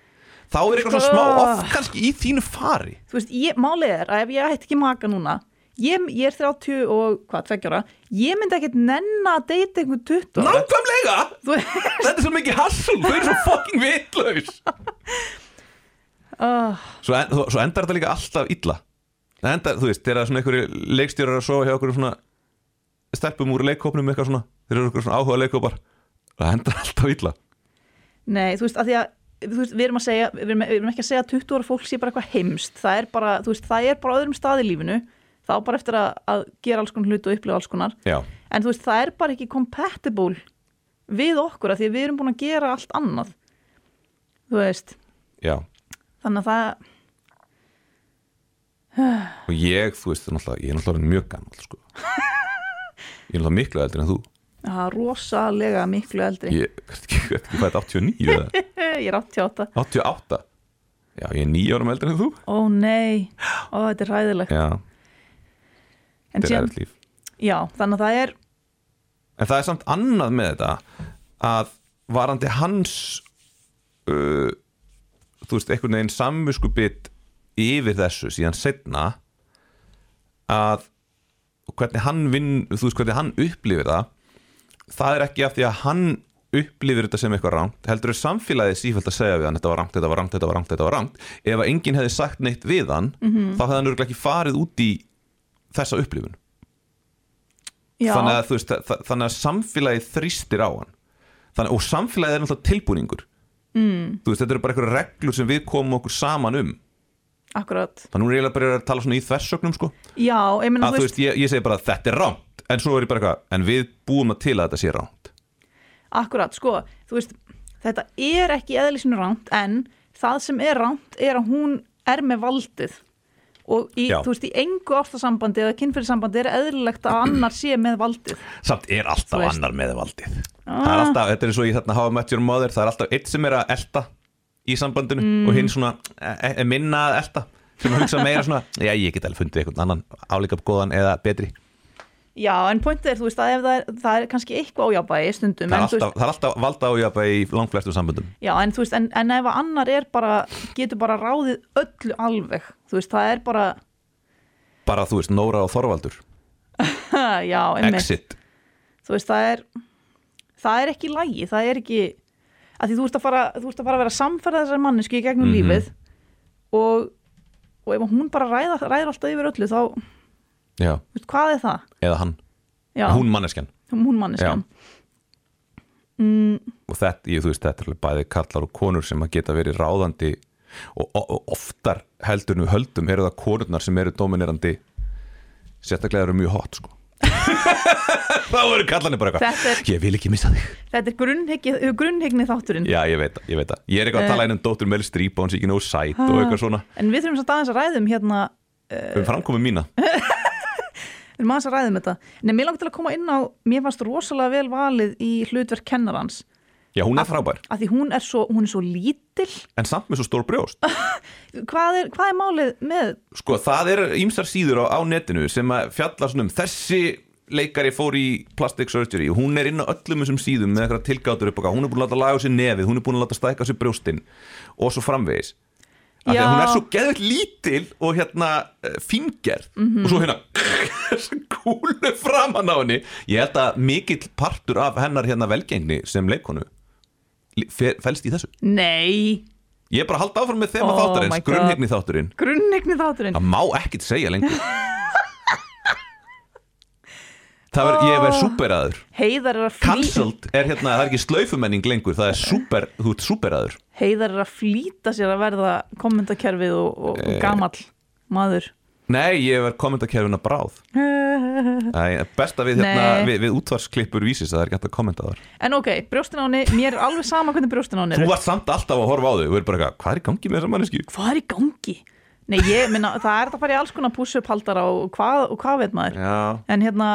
Þá er eitthvað svona smá off kannski í þínu fari. Þú veist, ég, málið er að ef ég ætti ekki maka núna ég, ég er 30 og hvað, tveggjara ég myndi ekkert nenn að deyta einhvern 20 ára. nákvæmlega, þetta er svo mikið hassum þau eru svo fucking vitlaus. Uh, svo, en, svo endar þetta líka alltaf illa. Það endar, þú veist, þegar svona einhverju leikstjórar að sofa hjá okkur svona stelpum úr leikkópnum eitthvað svona þeir eru okkur svona áhuga leikkópar það endar alltaf illa. Nei, þú veist, að því að veist, við erum að segja, við erum, við erum ekki að segja að 20 ára fólk sé bara eitthvað heimst það er bara, þú veist, það er bara öðrum stað í lífinu. Þá bara eftir að, að gera alls konar hlut og upplifa alls konar. Já, en þú veist, það er bara ekki compatible við okkur að því að við erum búin að gera allt annað. Þú veist, já. Þannig að það og ég, þú veist, ég er náttúrulega mjög gammal sko. ég er náttúrulega miklu eldri en þú það er rosalega miklu eldri. Ég er ekki, er ekki fætt 89 eða? Ég er 88 88 já, ég er nýja árum eldri en þú. Ó nei, ó þetta er ræðilegt já, en þetta er erfitt líf. Já, þannig að það er en það er samt annað með þetta að varandi hans uh, þú veist, einhvern veginn samvisku bit yfir þessu síðan setna að hvernig hann vinn, þú veist hvernig hann upplifir það það er ekki af því að hann upplifir þetta sem eitthvað rangt heldur er samfélagið sífælt að segja við hann þetta var rangt, þetta var rangt, þetta var rangt, þetta var rangt. Ef að enginn hefði sagt neitt við hann þá hefði hann örugglega ekki farið út í þessa upplifun. Já, þannig að, veist, þa- þannig að samfélagið þrýstir á hann. Þannig, og samfélagið er náttúrulega tilbúningur. Mm. veist, þetta eru bara einhverja reglur sem við komum okkur saman um. Akkurat. Þannig nú er ég bara að tala svona í þversögnum sko. já, ég meina að þú veist, ég, ég segi bara að þetta er rámt en svo er ég bara eitthvað, en við búum að til að þetta sé rámt. Akkurat, sko, þú veist þetta er ekki eðlisinu ránt en það sem er ránt er að hún er með valdið. Og í, þú veist, í engu ástasambandi eða kynfyrirsambandi er eðlilegt að annar sé með valdið. Samt er alltaf annar með valdið. Ah. það er alltaf, þetta er svo í þarna How I Met Your Mother það er alltaf eitt sem er að elta í sambandinu Mm. og hinn svona e, e, minna að elta. Sem hugsa meira svona, já ég get alveg fundið einhvern annan álíka góðan eða betri já, en pointið er, þú veist, að það er, það er kannski eitthvað ójábæði stundum það er, en, alltaf, það er alltaf valda ájöpa í langflestu samböndum. Já, en þú veist, en, en ef að annar er bara, getur bara ráðið öllu alveg, þú veist, það er bara, bara þú veist, Nóra og Þorvaldur. Já, einmitt, Exit. Þú veist, það er, það er ekki lægi, það er ekki, að því þú veist að fara, þú veist að fara að vera samferða þessari mannesku í gegnum Mhm. lífið og, og ef hún bara ræða, ræður alltaf yfir öllu, þá, veist, hvað er það? eða hann, Já, hún manneskjan. Hún manneskjan. Mm, og þetta, ég, þú veist, þetta er alveg bæði kallar og konur sem að geta verið ráðandi og, og, og oftar heldur nú höldum eru það konurnar sem eru dominerandi. Sérstaklega eru mjög hot sko. Þá eru kallarnir bara Þetta eitthvað er- ég vil ekki missa þig. Þetta er grunnhyggni, grunnhyggni þátturinn. já, ég veit það, ég veit það. Ég er eitthvað að Eh. tala einn um dóttur Streep og hún sé ekki nóg sæt og eitthvað svona. En við þurfum samt aðeins að ræðum hérna, um framkomi mína við erum aðeins að ræðum þetta. Nei, mér langt til að koma inn á, mér fannst rosalega vel valið í hlutverk kennarans. já, hún er frábær, að því hún er svo, hún er svo lítil. En samt með svo stór brjóst. Hvað er, hvað er málið með sko, það er ýmsar síður á, á netinu sem að fjalla svona um þessi leikari fór í plastic surgery. Og hún er inn á öllum þessum síðum með eitthvað tilgátur upp og hún er búin að láta laga á sér nefið, hún er búin að láta stæka á sér brjóstin og svo framvegis. Af því að hún er svo geðveikt lítil og hérna uh, fingerð Mhm. og svo hérna kúlu framan á henni. Ég held að mikill partur af hennar hérna velgengni sem leikonu felst í þessu. Nei, ég er bara að halda áfram með þema Oh þáttarins, God. grunnhyggni þátturinn. Grunnigni þátturinn. Það má ekkit segja lengur það verður, ég verð superaður Heiðar er að flýta cancelled er hérna, það er ekki slaufumenning lengur það er super, þú ert superaður Heiðar er að flýta sér að verða kommentakerfið og, og, Eh. og gamall maður. Nei, ég verð kommentarkerfina bráð. Æ, besta við, hérna, við, við útvarsklippur vísis að það er hægt að kommenta þar. En ok, brjóstin á henni, mér er alveg sama hvernig brjóstin á henni þú varst samt alltaf að horfa á þau bara eitthvað, hvað er í gangi með þessa manneski Hvað er í gangi? Nei, ég minna, það er þetta að fara í alls konar push-up haldara og hvað, og hvað veit maður. Já. En hérna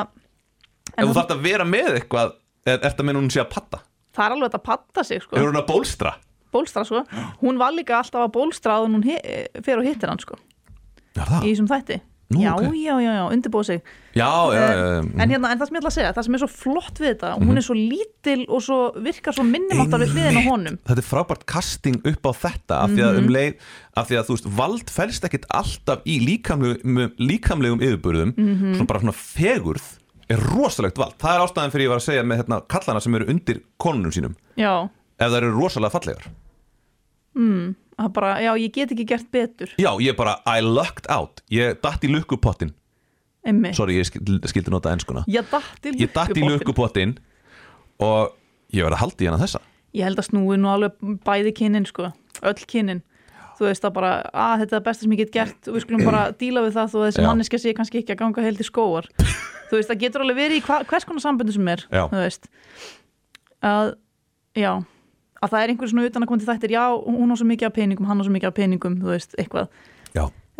en þú það, þarft að vera með eitthvað er, er þetta með hún sé að patta? Það er alveg þetta að patta sig sko. hefur hún að bólstra? Bólstra sko. Hún var líka alltaf að bólstra að hún fer og hittir hann sko. Já, það. Í þessum þætti. Nú, Já, ok. já, já, já, undirbúið sig. Já, já, já, En, hérna, en það sem ég ætla að segja, það sem er svo flott við þetta Hún er svo lítil og svo virkar svo minnumáttar við hliðin á honum. Þetta er frábært casting upp á þetta af því að um leið, af því að þú veist vald fælst ekkit alltaf í líkamlegum, líkamlegum yfirbörðum svona bara svona fegurð er rosalegt vald, það er ástæðan fyrir ég var að segja með hérna, kallana sem eru undir konunum sínum. Já, ef það eru rosalega fallegar. Það bara, já, ég get ekki gert betur. Já, ég bara, I lucked out. Ég datt í lukkupottin, sorry, ég skildi, nota enskuna. Ég datt í lukkupottin. og ég var að halda í hana þessa. Ég held að snúi nú alveg bæði kynin sko, öll kynin Þú veist að bara, að þetta er besta sem ég get gert. Og við skulum bara díla við það þó að þessi Já. manneska sé kannski ekki að ganga heilt í skóar Þú veist, það getur alveg verið í hva, hvers konar samböndu sem er Já. Þú veist. Að, já að það er einhver svona utan að koma til þættir já, hún á svo mikið af peningum, hann á svo mikið af peningum þú veist, eitthvað,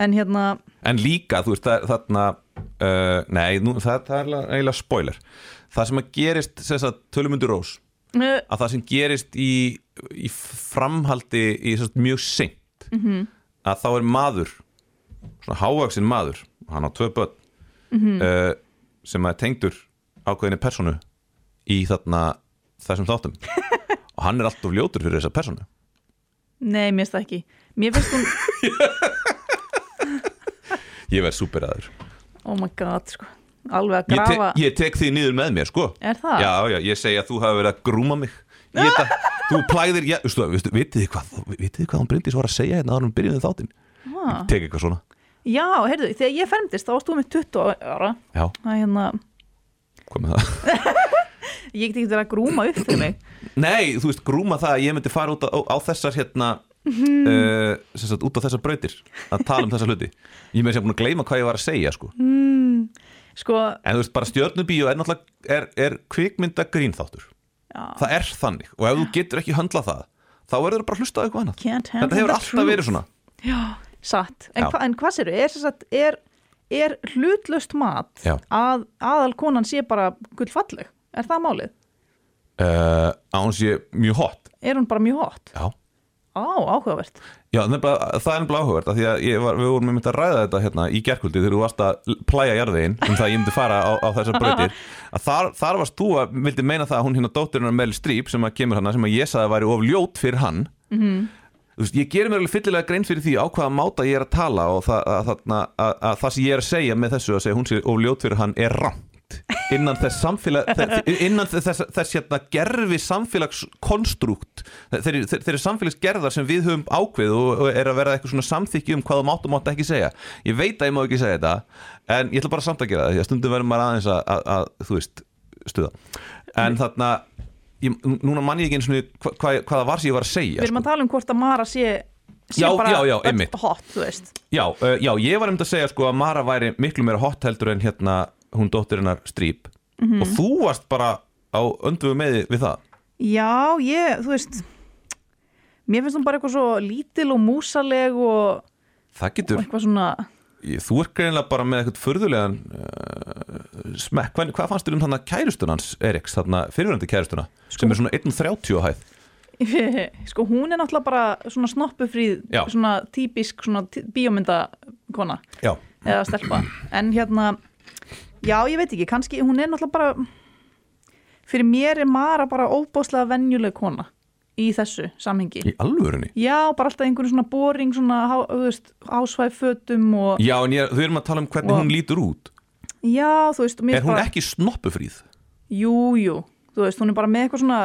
en hérna en líka, þú veist, það, þarna uh, nei, nú, það, það er eiginlega spoiler. Það sem að gerist þess að tölumundur rós uh, að það sem gerist í, í framhaldi í þess að seint -hmm. að þá er maður svona hávaksin maður hann á tvö börn uh, sem er tengdur ákveðinni personu í þarna þessum þáttum. Og hann er alltaf ljótur fyrir þessa personu nei, mér finnst það ekki. Mér finnst hún, ég verð superaður oh my god sko, alveg að ég, te, grafa. ég tek því niður með mér sko. Er það? Já, já, ég segi að þú hafi verið að grúma mig Ég veit að þú plæðir já, veistu, veistu, vitið þið hvað, vitið þið hvað hún Bryndís var að segja hérna áður en byrjuðum þáttinn? Ah. Tek eitthvað svona. Já, heyrðu, þegar ég fermdist þá varst þú með 20 ára. Já, að hérna, hvað með það? ég get ekki verið að grúma upp fyrir mig. Nei, þú veist, grúma það að ég myndi fara út á, á þessar hérna uh, sem sagt, út á þessar brautir að tala um þessar hluti. Ég með sem búin að gleyma hvað ég var að segja sko. sko, En þú veist, bara stjörnubíu er er, er kvikmynda grínþáttur Það er þannig. Og ef þú getur ekki höndlað það þá verður bara að hlusta á eitthvað annað. Þetta hefur alltaf truth. verið svona. Já, satt, en, hva, en hvað séru, er, sem sagt, er, er hlutlaust mat Já. að aðal konan sé bara gullfalleg, er það málið? uh, Án sé mjög hot. Er hún bara mjög hot? Já Á, áhugavert. Já, nefnilega, það er nefnilega áhugavert af því að var, við vorum með að ræða þetta hérna í gerkvöldi þegar þú varst að plæja jarðvegin um það að ég myndi fara á, á þessar brautir. Að þar, þar varst þú að vildi meina það að hún hérna dóttirinn Mel Streep sem að kemur hana sem að ég sagði að væri of ljót fyrir hann. Þú veist, ég gerir mér alveg fyllilega grein fyrir því á hvaða máta ég er að tala og það, að, að, að, að það sem ég er að segja með þessu að segja hún sé of ljót fyrir hann er rámt innan þess samfélag innan þess, þess hérna gerfi samfélagskonstrukt þeir, þeir, þeir samfélagsgerðar sem við höfum ákveð og, og er að vera eitthvað svona samþykki um hvað þú mátt og mátt ekki segja. Ég veit að ég má ekki segja þetta en ég ætla bara samt að gera það því að stundum verður maður aðeins að, að, að þú veist, stuða. En þarna ég, núna mann ég ekki eins og hva, hva, hvað það var sem ég var að segja Við erum sko. að tala um hvort að Mara sé, Já, já, já, einmitt. hot, Já, uh, já, ég var um að segja sko að Mara væri miklu meira hot heldur en hérna hún dóttirinnar Stríp. Og þú varst bara á önduðu með við það? Já, ég, þú veist Mér finnst hún bara eitthvað svo lítil og músaleg og, það og getur, eitthvað svona ég, þú er greinilega bara með eitthvað furðulegan uh, smekk, hvað, hvað fannst þér um þannig kærustun hans Eriks, þarna fyrirvændi kærustuna sem er svona 1.30 á hæð? Sko hún er náttúrulega bara svona snoppufríð, svona típisk svona bíómyndakona eða stelpa. En hérna já, ég veit ekki, kannski hún er náttúrulega bara fyrir mér er Mara bara óbáslega venjuleg kona í þessu samhengi. Í alvörunni? Já, bara alltaf einhverjum svona boring svona, þú veist, ásvæðfötum og Já, en ég, þau erum að tala um hvernig Og- hún lítur út. Já, þú veist, Er hún bara, ekki snoppufríð? jú, jú þú veist, hún er bara með eitthvað svona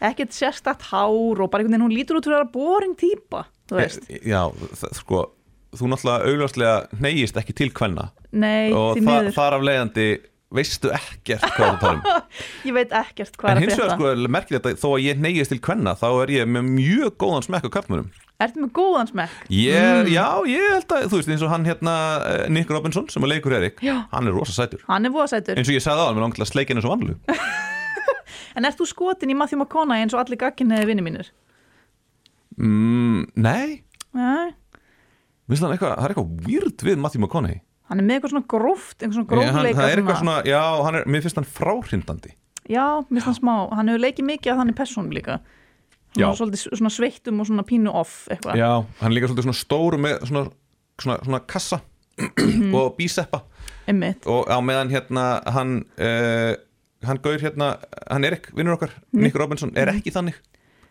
ekkert sérstakt hár og bara einhvern veginn hún lítur út fyrir að vera boring típa þú veist, Eh, Já, það, sko Þú náttúrulega augljóslega neyjist ekki til kvenna nei, og þa þar af leiðandi veistu ekkert hvað það tala um. Ég veit ekkert hvað En er að hins vegar sko, merkilegt að þó að ég neyjist til kvenna þá er ég með mjög góðan smekk á kallmönum ertu með góðan smekk? ég, Já, ég held að, þú veist, eins og hann hérna eh, Nick Robinson sem að leikur Erik Já. hann er rosa sætur. Hann er voðasætur eins og ég sagði á hann, mér langt að sleika henni svo vanlu En ert þú skotin í Matthew McConaughey eins og allir gagginniði vinni mínir? mm, Nei, Nei, eitthvað, það er eitthvað weird við Matthew McConaughey hann er með eitthvað svona gróft, eitthvað svona hann, grófleika það er eitthvað svona, já, hann er, mér finnst hann fráhrindandi. Já, mér finnst hann smá, hann hefur leikið mikið að hann er persónu líka. Já. Svona svolítið svona sveittum og svona pínu off eitthvað. Já, hann er líka svolítið svona stóru með svona, svona, svona kassa og bíseppa. Einmitt, og á meðan hérna hann uh, hann gaur hérna, hann er ekki vinnur okkar, Nick Robinson, er ekki þannig.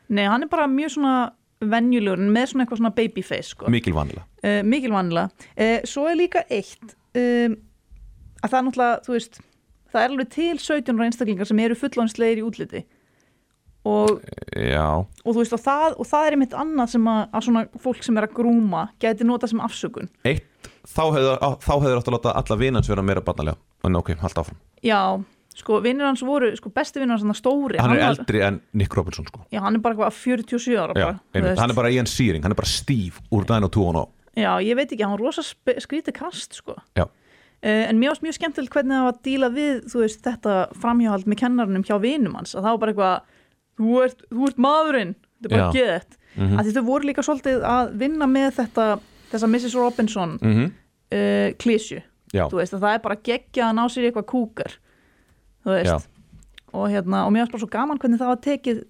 Nei, hann er bara mjög svona venjulegur en með svona eitthvað svona babyface sko. mikil vanlega uh, mikil vanlega uh, Svo er líka eitt um, að það er náttúrulega, þú veist það er alveg til 17 ára einstaklingar sem eru fullónslegir í útliti. Og og þú veist og það, og það er einmitt annað sem að, að svona fólk sem er að grúma gæti nota sem afsökun. Eitt þá hefur átt að láta alla vinans vera meira barnalega en ok, halda áfram. Já, sko vinnir hans voru sko besti vinnir hans hann stóri hann er var, eldri en Nick Robinson sko. Já, hann er bara eitthvað 47 ára Já, bara, hann er bara Ian Searing, hann er bara Steve úr 2 og já, ég veit ekki, hann var rosa skrítið kast sko. Já. Uh, en varst mjög skemmtilegt hvernig það var að díla við þú veist, þetta framhjáhald með kennarunum hjá vinum hans, að það var bara eitthvað þú ert, þú ert maðurinn, þetta er bara geðett Mhm. að því þau voru líka svolítið að vinna með þetta, þessa Mrs. Robinson mm -hmm. uh, klísju Já, þú veist að það er bara geggja að ná sér eitthvað kúkar þú veist. Og hérna og mér varst bara svo gaman hvernig það var tekið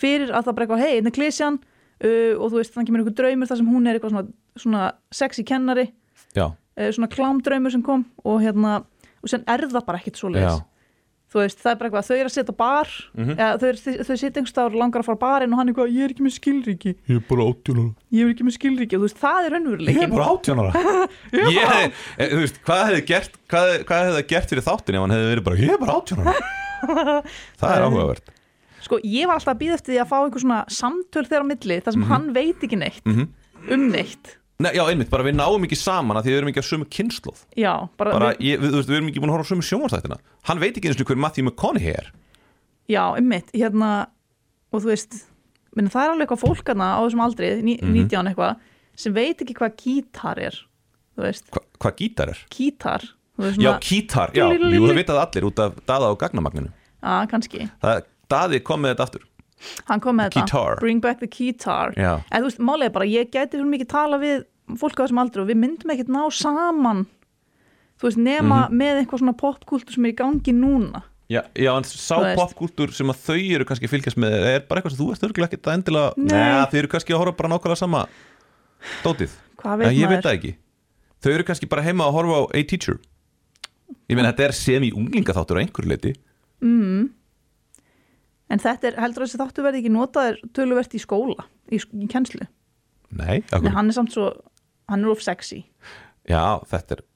fyrir að það bara eitthvað hei, hérna klísjan uh, og þú veist þannig kemur einhver draumur þar sem hún er eitthvað svona, svona sexy kennari. Uh, svona klámdraumur sem kom og hérna og sen er það bara ekkit svo já, þú veist það er bara eitthvað þau eru að setja bar Mhm. eða, þau, eru- þau setja einhvers staðar og langar að fara barinn og hann er eitthvað ég er ekki með skilríki. Ég er bara átjónara ég er ekki með skilríki og þú veist það er átjónara ég, eh, þú veist, hvað hefði gert hvað, hvað hefði það gert fyrir þáttin ef hann hefði verið bara, ég er bara átjónara það er áhugavert. Sko, ég var alltaf að býða eftir því að fá einhver svona samtöl þeirra á milli, þar sem hann veit ekki neitt Mhm. um neitt. Nei, já, einmitt, bara við náum ekki saman að því við erum ekki á sömu kynnslóð Já, bara, bara, við, ég, við, þú veist, við erum ekki búin að horfa á sömu sjónvarsþættina hann veit ekki eins og hver Matthew McConaughey er. Já, einmitt, hérna, og þú veist, minna, það er alveg eitthvað fólk hana á þessum aldri, ní, Mhm. 19 eitthvað, sem veit ekki hvað gítar er, þú veist, Hva, hvað gítar er? gítar, veist, Já, kítar, já, jú, það vitað allir út af daða og gagnamagninu. Já, kannski, það, daði kom með þetta aftur hann kom með þetta, bring back the guitar, já, en þú veist, málega er bara, ég gæti svo mikið tala við fólk á þessum aldri og við myndum ekkert ná saman, þú veist, nema Mhm. með eitthvað svona popkultur sem er í gangi núna. já, já en sá popkúltúr sem að þau eru kannski fylgjast með er bara eitthvað sem þú ert örgulega ekkert að endilega Nei. Nei, þau eru kannski að horfa bara nákvæmlega sama dótið, Hvað en ég maður? veit það ekki þau eru kannski bara heima að horfa á A Teacher ég meina þetta er sem í unglingaþáttur á einhverju leiti mm. En þetta er, heldur þessi þáttu verði ekki notaður töluvert í skóla, í, í kennslu? Nei, Nei, hann er samt svo, hann er of sexy. Já, þetta er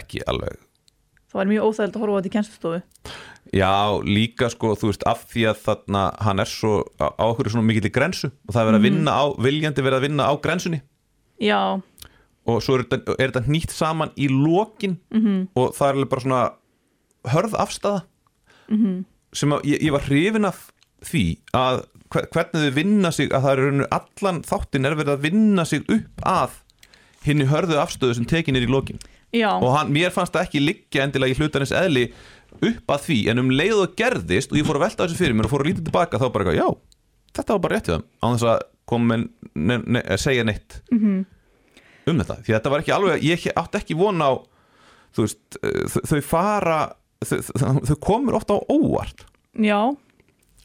ekki alveg þá er mjög óþægild að horfa á þetta í kennslustofu. Já, líka sko, þú veist, af því að þarna hann er svo á á okkur svona mikill í grensu og það er verið að vinna á, viljandi verið að vinna á grensunni. Já, og svo er þetta, er þetta nýtt saman í lokin -hmm. og það er bara svona hörð afstæða -hmm. sem að ég, ég var hrifin af því að hve- hvernig þau vinna sig að það er í rauninu allan þáttin er verið að vinna sig upp að hinni hörðu afstöðu sem tekin er í lokin. Já, og hann, mér fannst það ekki liggja endilega í hlutarins eðli upp að því en um leið og gerðist og ég fór að velta þessu fyrir mér og fór að lítið tilbaka þá bara eitthvað, já, þetta var bara rétt hjá þeim á þess að koma að segja neitt um þetta. Því að þetta var ekki alveg, ég átti ekki von á þú veist, eh, þau, fara þau, þau komur ofta á óvart. Já,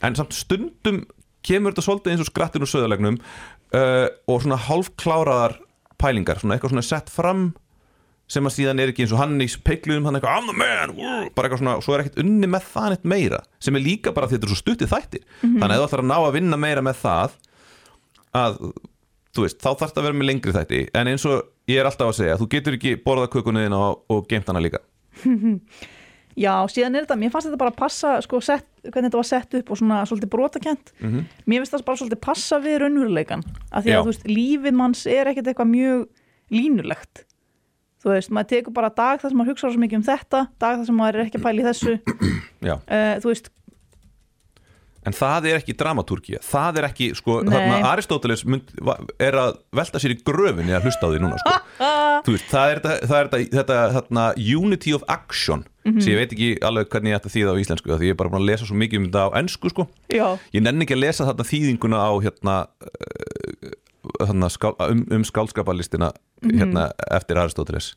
en samt stundum kemur þetta svolítið eins og skrattin úr söðalegnum uh, og svona hálfkláraðar pælingar, svona eitthvað svona sett fram sem að síðan er ekki eins og hann í peiklunum hann eitthvað, I'm the man, woo", bara eitthvað svona og svo er ekkert unni með það neitt meira sem er líka bara því þetta er svo stuttið þættir. Þannig að þú ætlar að ná að vinna meira með það að, þú veist, þá þarf það að vera með lengri þætti. En eins og ég er alltaf að segja, þú getur ekki borðað kökunniðina og, og geimt hana líka Já, síðan er þetta, mér fannst þetta bara að passa sko, sett, hvernig þetta var sett upp og svona svolítið brotakent Mhm. mér finnst það bara svolítið passa við raunveruleikan af því að veist, lífið manns er ekkert eitthvað mjög línulegt. Þú veist, maður tekur bara dag þar sem maður hugsa svo mikið um þetta, dag þar sem maður er ekki að pæla í þessu. Uh, þú veist, En það er ekki dramatúrkía, það er ekki, sko, þarna Aristóteles er að velta sér í gröfinni að hlusta á því núna, sko. Veist, það er, það er þetta, þetta þarna, unity of action, sem ég veit ekki alveg hvernig ég ætti að þýða á íslensku, því ég er bara búin að lesa svo mikið um þetta á ennsku, sko. já, Ég nenni ekki að lesa þarna þýðinguna á, hérna, uh, þarna, um, um skálskapalistina, hérna, eftir Aristóteles.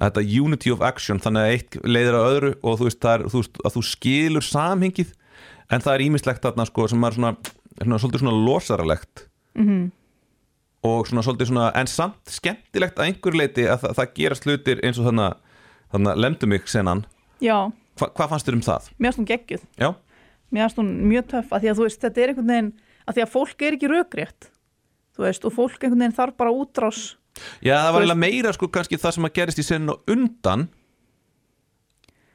Þetta unity of action, þannig að eitt leiðir að öðru og þú veist, það er, þú veist, að þú skilur samhengið en það er ímislegt þarna sko sem er svona, svona svolítið svona losaralegt Mhm. og svona svolítið svona en samt skemmtilegt að einhver leiti að það, það gerast hlutir eins og þannig þannig að lemdu mig senan já Hva, hvað fannst þér um það? mér finnst hún geggjuð Já, mér finnst hún mjög töff að því að þú veist, þetta er einhvern veginn að því að fólk er ekki rökrétt þú veist, og fólk einhvern veginn þarf bara útrás Já það var veist- eiginlega meira sko kannski það sem að gerist í seninu undan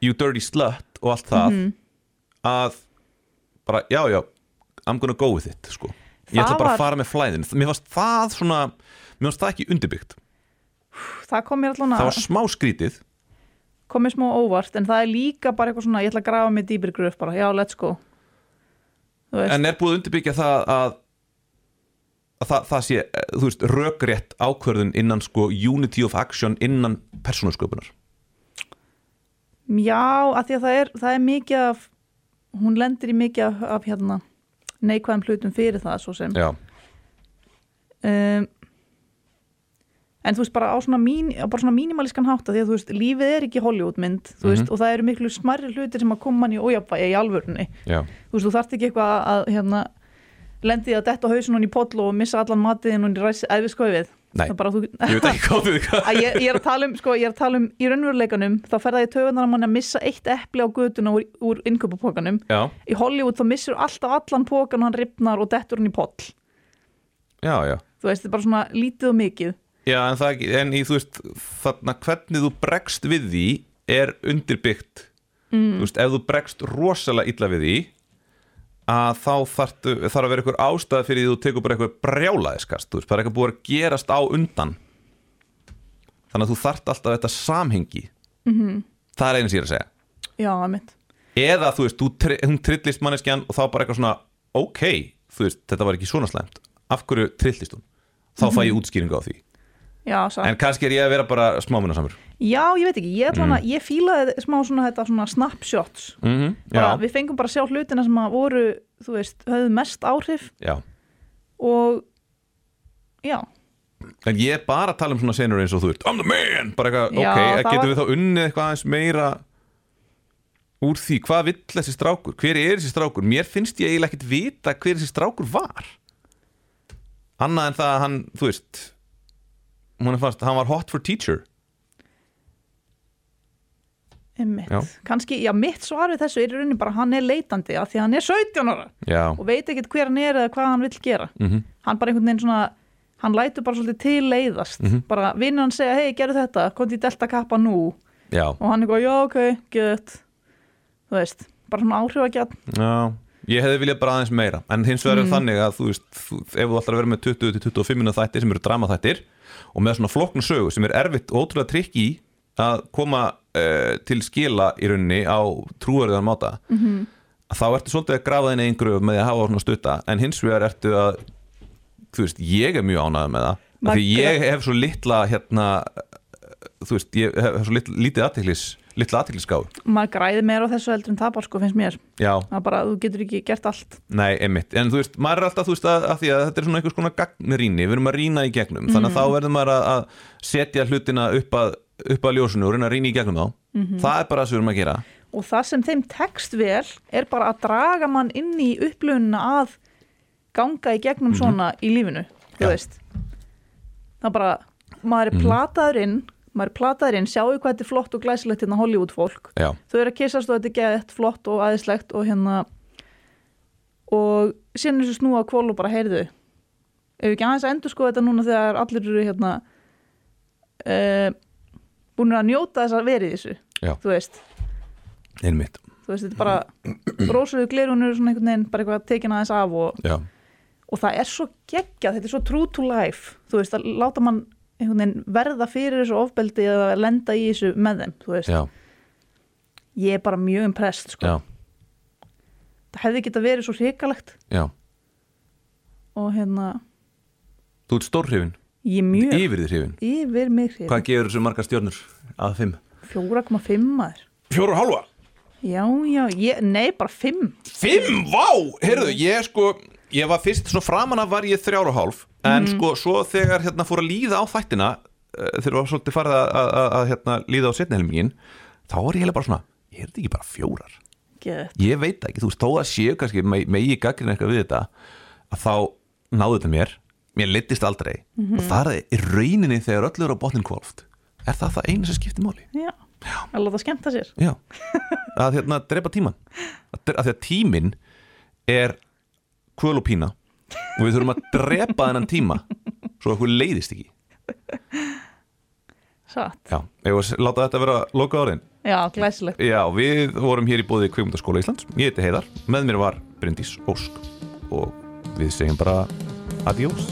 You dirty slut og allt það Mhm. að bara, já já I'm gonna go with it sko. Ég ætla bara var- að fara með flæðin. Mér fannst það svona, mér fannst það ekki undirbyggt það kom mér allan Það var að smá skrítið. Kom mér smá óvart en það er líka bara eitthvað svona ég ætla að grafa mig dýpir gröf bara, já, let's go. En er búið að undirbyggja það að, að það, það sé, þú veist, rökrétt ákvörðun innan sko unity of action innan persónusköpunar? Já, að því að það er, það er mikið af hún lendir í mikið af, af hérna neikvæðum hlutum fyrir það svo sem. Já, um, en þú veist bara á svona, mín, bara svona mínimalískan hátt að því að þú veist, lífið er ekki Hollywoodmynd þú veist, Mhm. og það eru miklu smarri hlutir sem að koma mann í ójafvægi í alvörunni. Já, þú veist, þú þarft ekki eitthvað að hérna, lendi að detta á hausin hún í potlu og missa allan matiðin hún í ræs bara, þú, ég veit ekki hvað við að ég, ég er að tala um, sko, ég er að tala um í raunveruleikanum, þá fer það í tögunar að mann að missa eitt epli á götuna úr, úr innköpupókanum. Í Hollywood þá missur alltaf allan pókan og hann ripnar og dettur hann í poll. já, já Þú veist, þetta er bara svona lítið og mikið. Já, en það en í þú veist þarna hvernig þú bregst við því er undirbyggt mm. þú veist, ef þú bregst rosalega illa við því að þá þarf, þarf að vera einhver ástæð fyrir því þú tekur bara eitthvað brjálaðiskast þú veist, bara eitthvað búið að gerast á undan þannig að þú þarft alltaf þetta samhengi -hmm. það er einu er að segja Já, að mitt. eða þú veist, þú, hún trillist manneskjan og þá bara eitthvað svona, ok þú veist, þetta var ekki svona slæmt af hverju trillist hún? Þá fæ ég útskýringu á því Já, en kannski er ég að vera bara smámunasamur Já, ég veit ekki, ég, mm. ég fílaði smá svona þetta svona snapshots. mm -hmm. Bara, við fengum bara að sjá hlutina sem að voru, þú veist, höfðu mest áhrif. Já. Og já, En ég er bara að tala um svona senur eins og þú veist I'm the man, bara eitthvað, Já, ok getum var- við þá unnið eitthvað aðeins meira úr því, hvað vill þessi strákur? Hver er þessi strákur, mér finnst ég eiginlega ekkit vita hver þessi strákur var. Annað en það að hann þú veist hún er fast, hann var hot for teacher einmitt. Já. Kannski, já, mitt svar við þessu er í rauninni bara hann er leitandi af því að hann er 17 ára já, og veit ekkert hver hann er eða hvað hann vill gera. mm Hann bara einhvern veginn svona, hann lætur bara svolítið til leiðast. Mhm. Bara vinnur hann segja, hei, gerðu þetta, komið í delta kappa nú já, og hann er eitthvað, já, ok, gett. Þú veist, bara svona áhrifagjarn. já ég hefði viljað bara aðeins meira en hins vegar er þannig að þú veist þú, ef þú ætlar að vera með 20-25 minna þættir sem eru dramaþættir og með svona flokknu sögu sem er erfitt og ótrúlega trikk í að koma uh, til skila í rauninni á trúaröðan máta -hmm. þá ertu svolítið að grafa þinn einn gröf með því að hafa svona stutta en hins vegar ertu að þú veist, ég er mjög ánægð með það af því ég hef svo litla hérna, þú veist, ég hef svo lit, lítið aðteklis litla aðteklisgáð Maður græði meira á þessu heldur en tapar, sko, finnst mér. já, Það bara, þú getur ekki gert allt. Nei, einmitt, en þú veist, maður er alltaf þú veist að, að því að þetta er svona einhvers konar gagnrýni. Við erum að rýna í gegnum, þannig að þá verður maður að, að setja hlutina upp að upp að ljósinu og reyna að rýna í gegnum þá. Það er bara það sem við erum að gera. Og það sem þeim tekst vel er bara að draga mann inn í upplöfunina að ganga í gegnum svona í lífinu, þú veist. Það bara, maður er plataður inn, maður plataður inn, sjáu hvað þetta er flott og glæsilegt hérna Hollywood fólk. Já, þau eru að kissast og þetta er gett flott og aðeinslegt og hérna og síðan er þessu snúa kvól og bara heyrðu ef ekki aðeins að endur sko þetta núna þegar allir eru hérna uh, búin að njóta þess að verið þessu Já. þú veist, einmitt. Þú veist, þetta er bara rósuðu glerunur svona einhvern veginn, bara eitthvað tekin aðeins af og, og það er svo geggjað, þetta er svo true to life þú veist, að láta mann verða fyrir þessu ofbeldi eða lenda í þessu með þeim þú veist Já. ég er bara mjög impressed sko. það hefði geta verið svo hrikalegt og hérna Þú ert stórhrifin yfir því hrifin yfir mig hrifin Hvað gefur þessu marga stjórnur að 5? 4,5 maður 4,5? Já, já, ég, nei bara 5 5? Vá! Herðu, ég sko ég var fyrst, svona framanna var ég 3,5 en mm. sko, svo þegar hérna fór að líða á þættina eh, þegar það var svolítið farið að hérna, líða á setnihelmingin þá var ég heila bara svona, ég er þetta ekki bara fjórar? Get. ég veit ekki, þú veist, þó að séu kannski með ég gaggrinn eitthvað við þetta að þá náðu þetta mér. Mér litist aldrei. Mm -hmm. og mhm. það er reyninni þegar öllur á botlinn kvolft er það það einu sem skiptir móli já, já. að láta skemta sér. Já, að hérna drepa tíman að, að því að tímin er kvöl og pína og við þurfum að drepa þennan tíma svo okkur leiðist ekki. Satt, Já, láta þetta vera loka árin já, glæsilegt. Já, við vorum hér í bóði Kvikmyndaskóla Íslands. Ég heiti Heiðar, með mér var Bryndís Ósk. Og við segjum bara adiós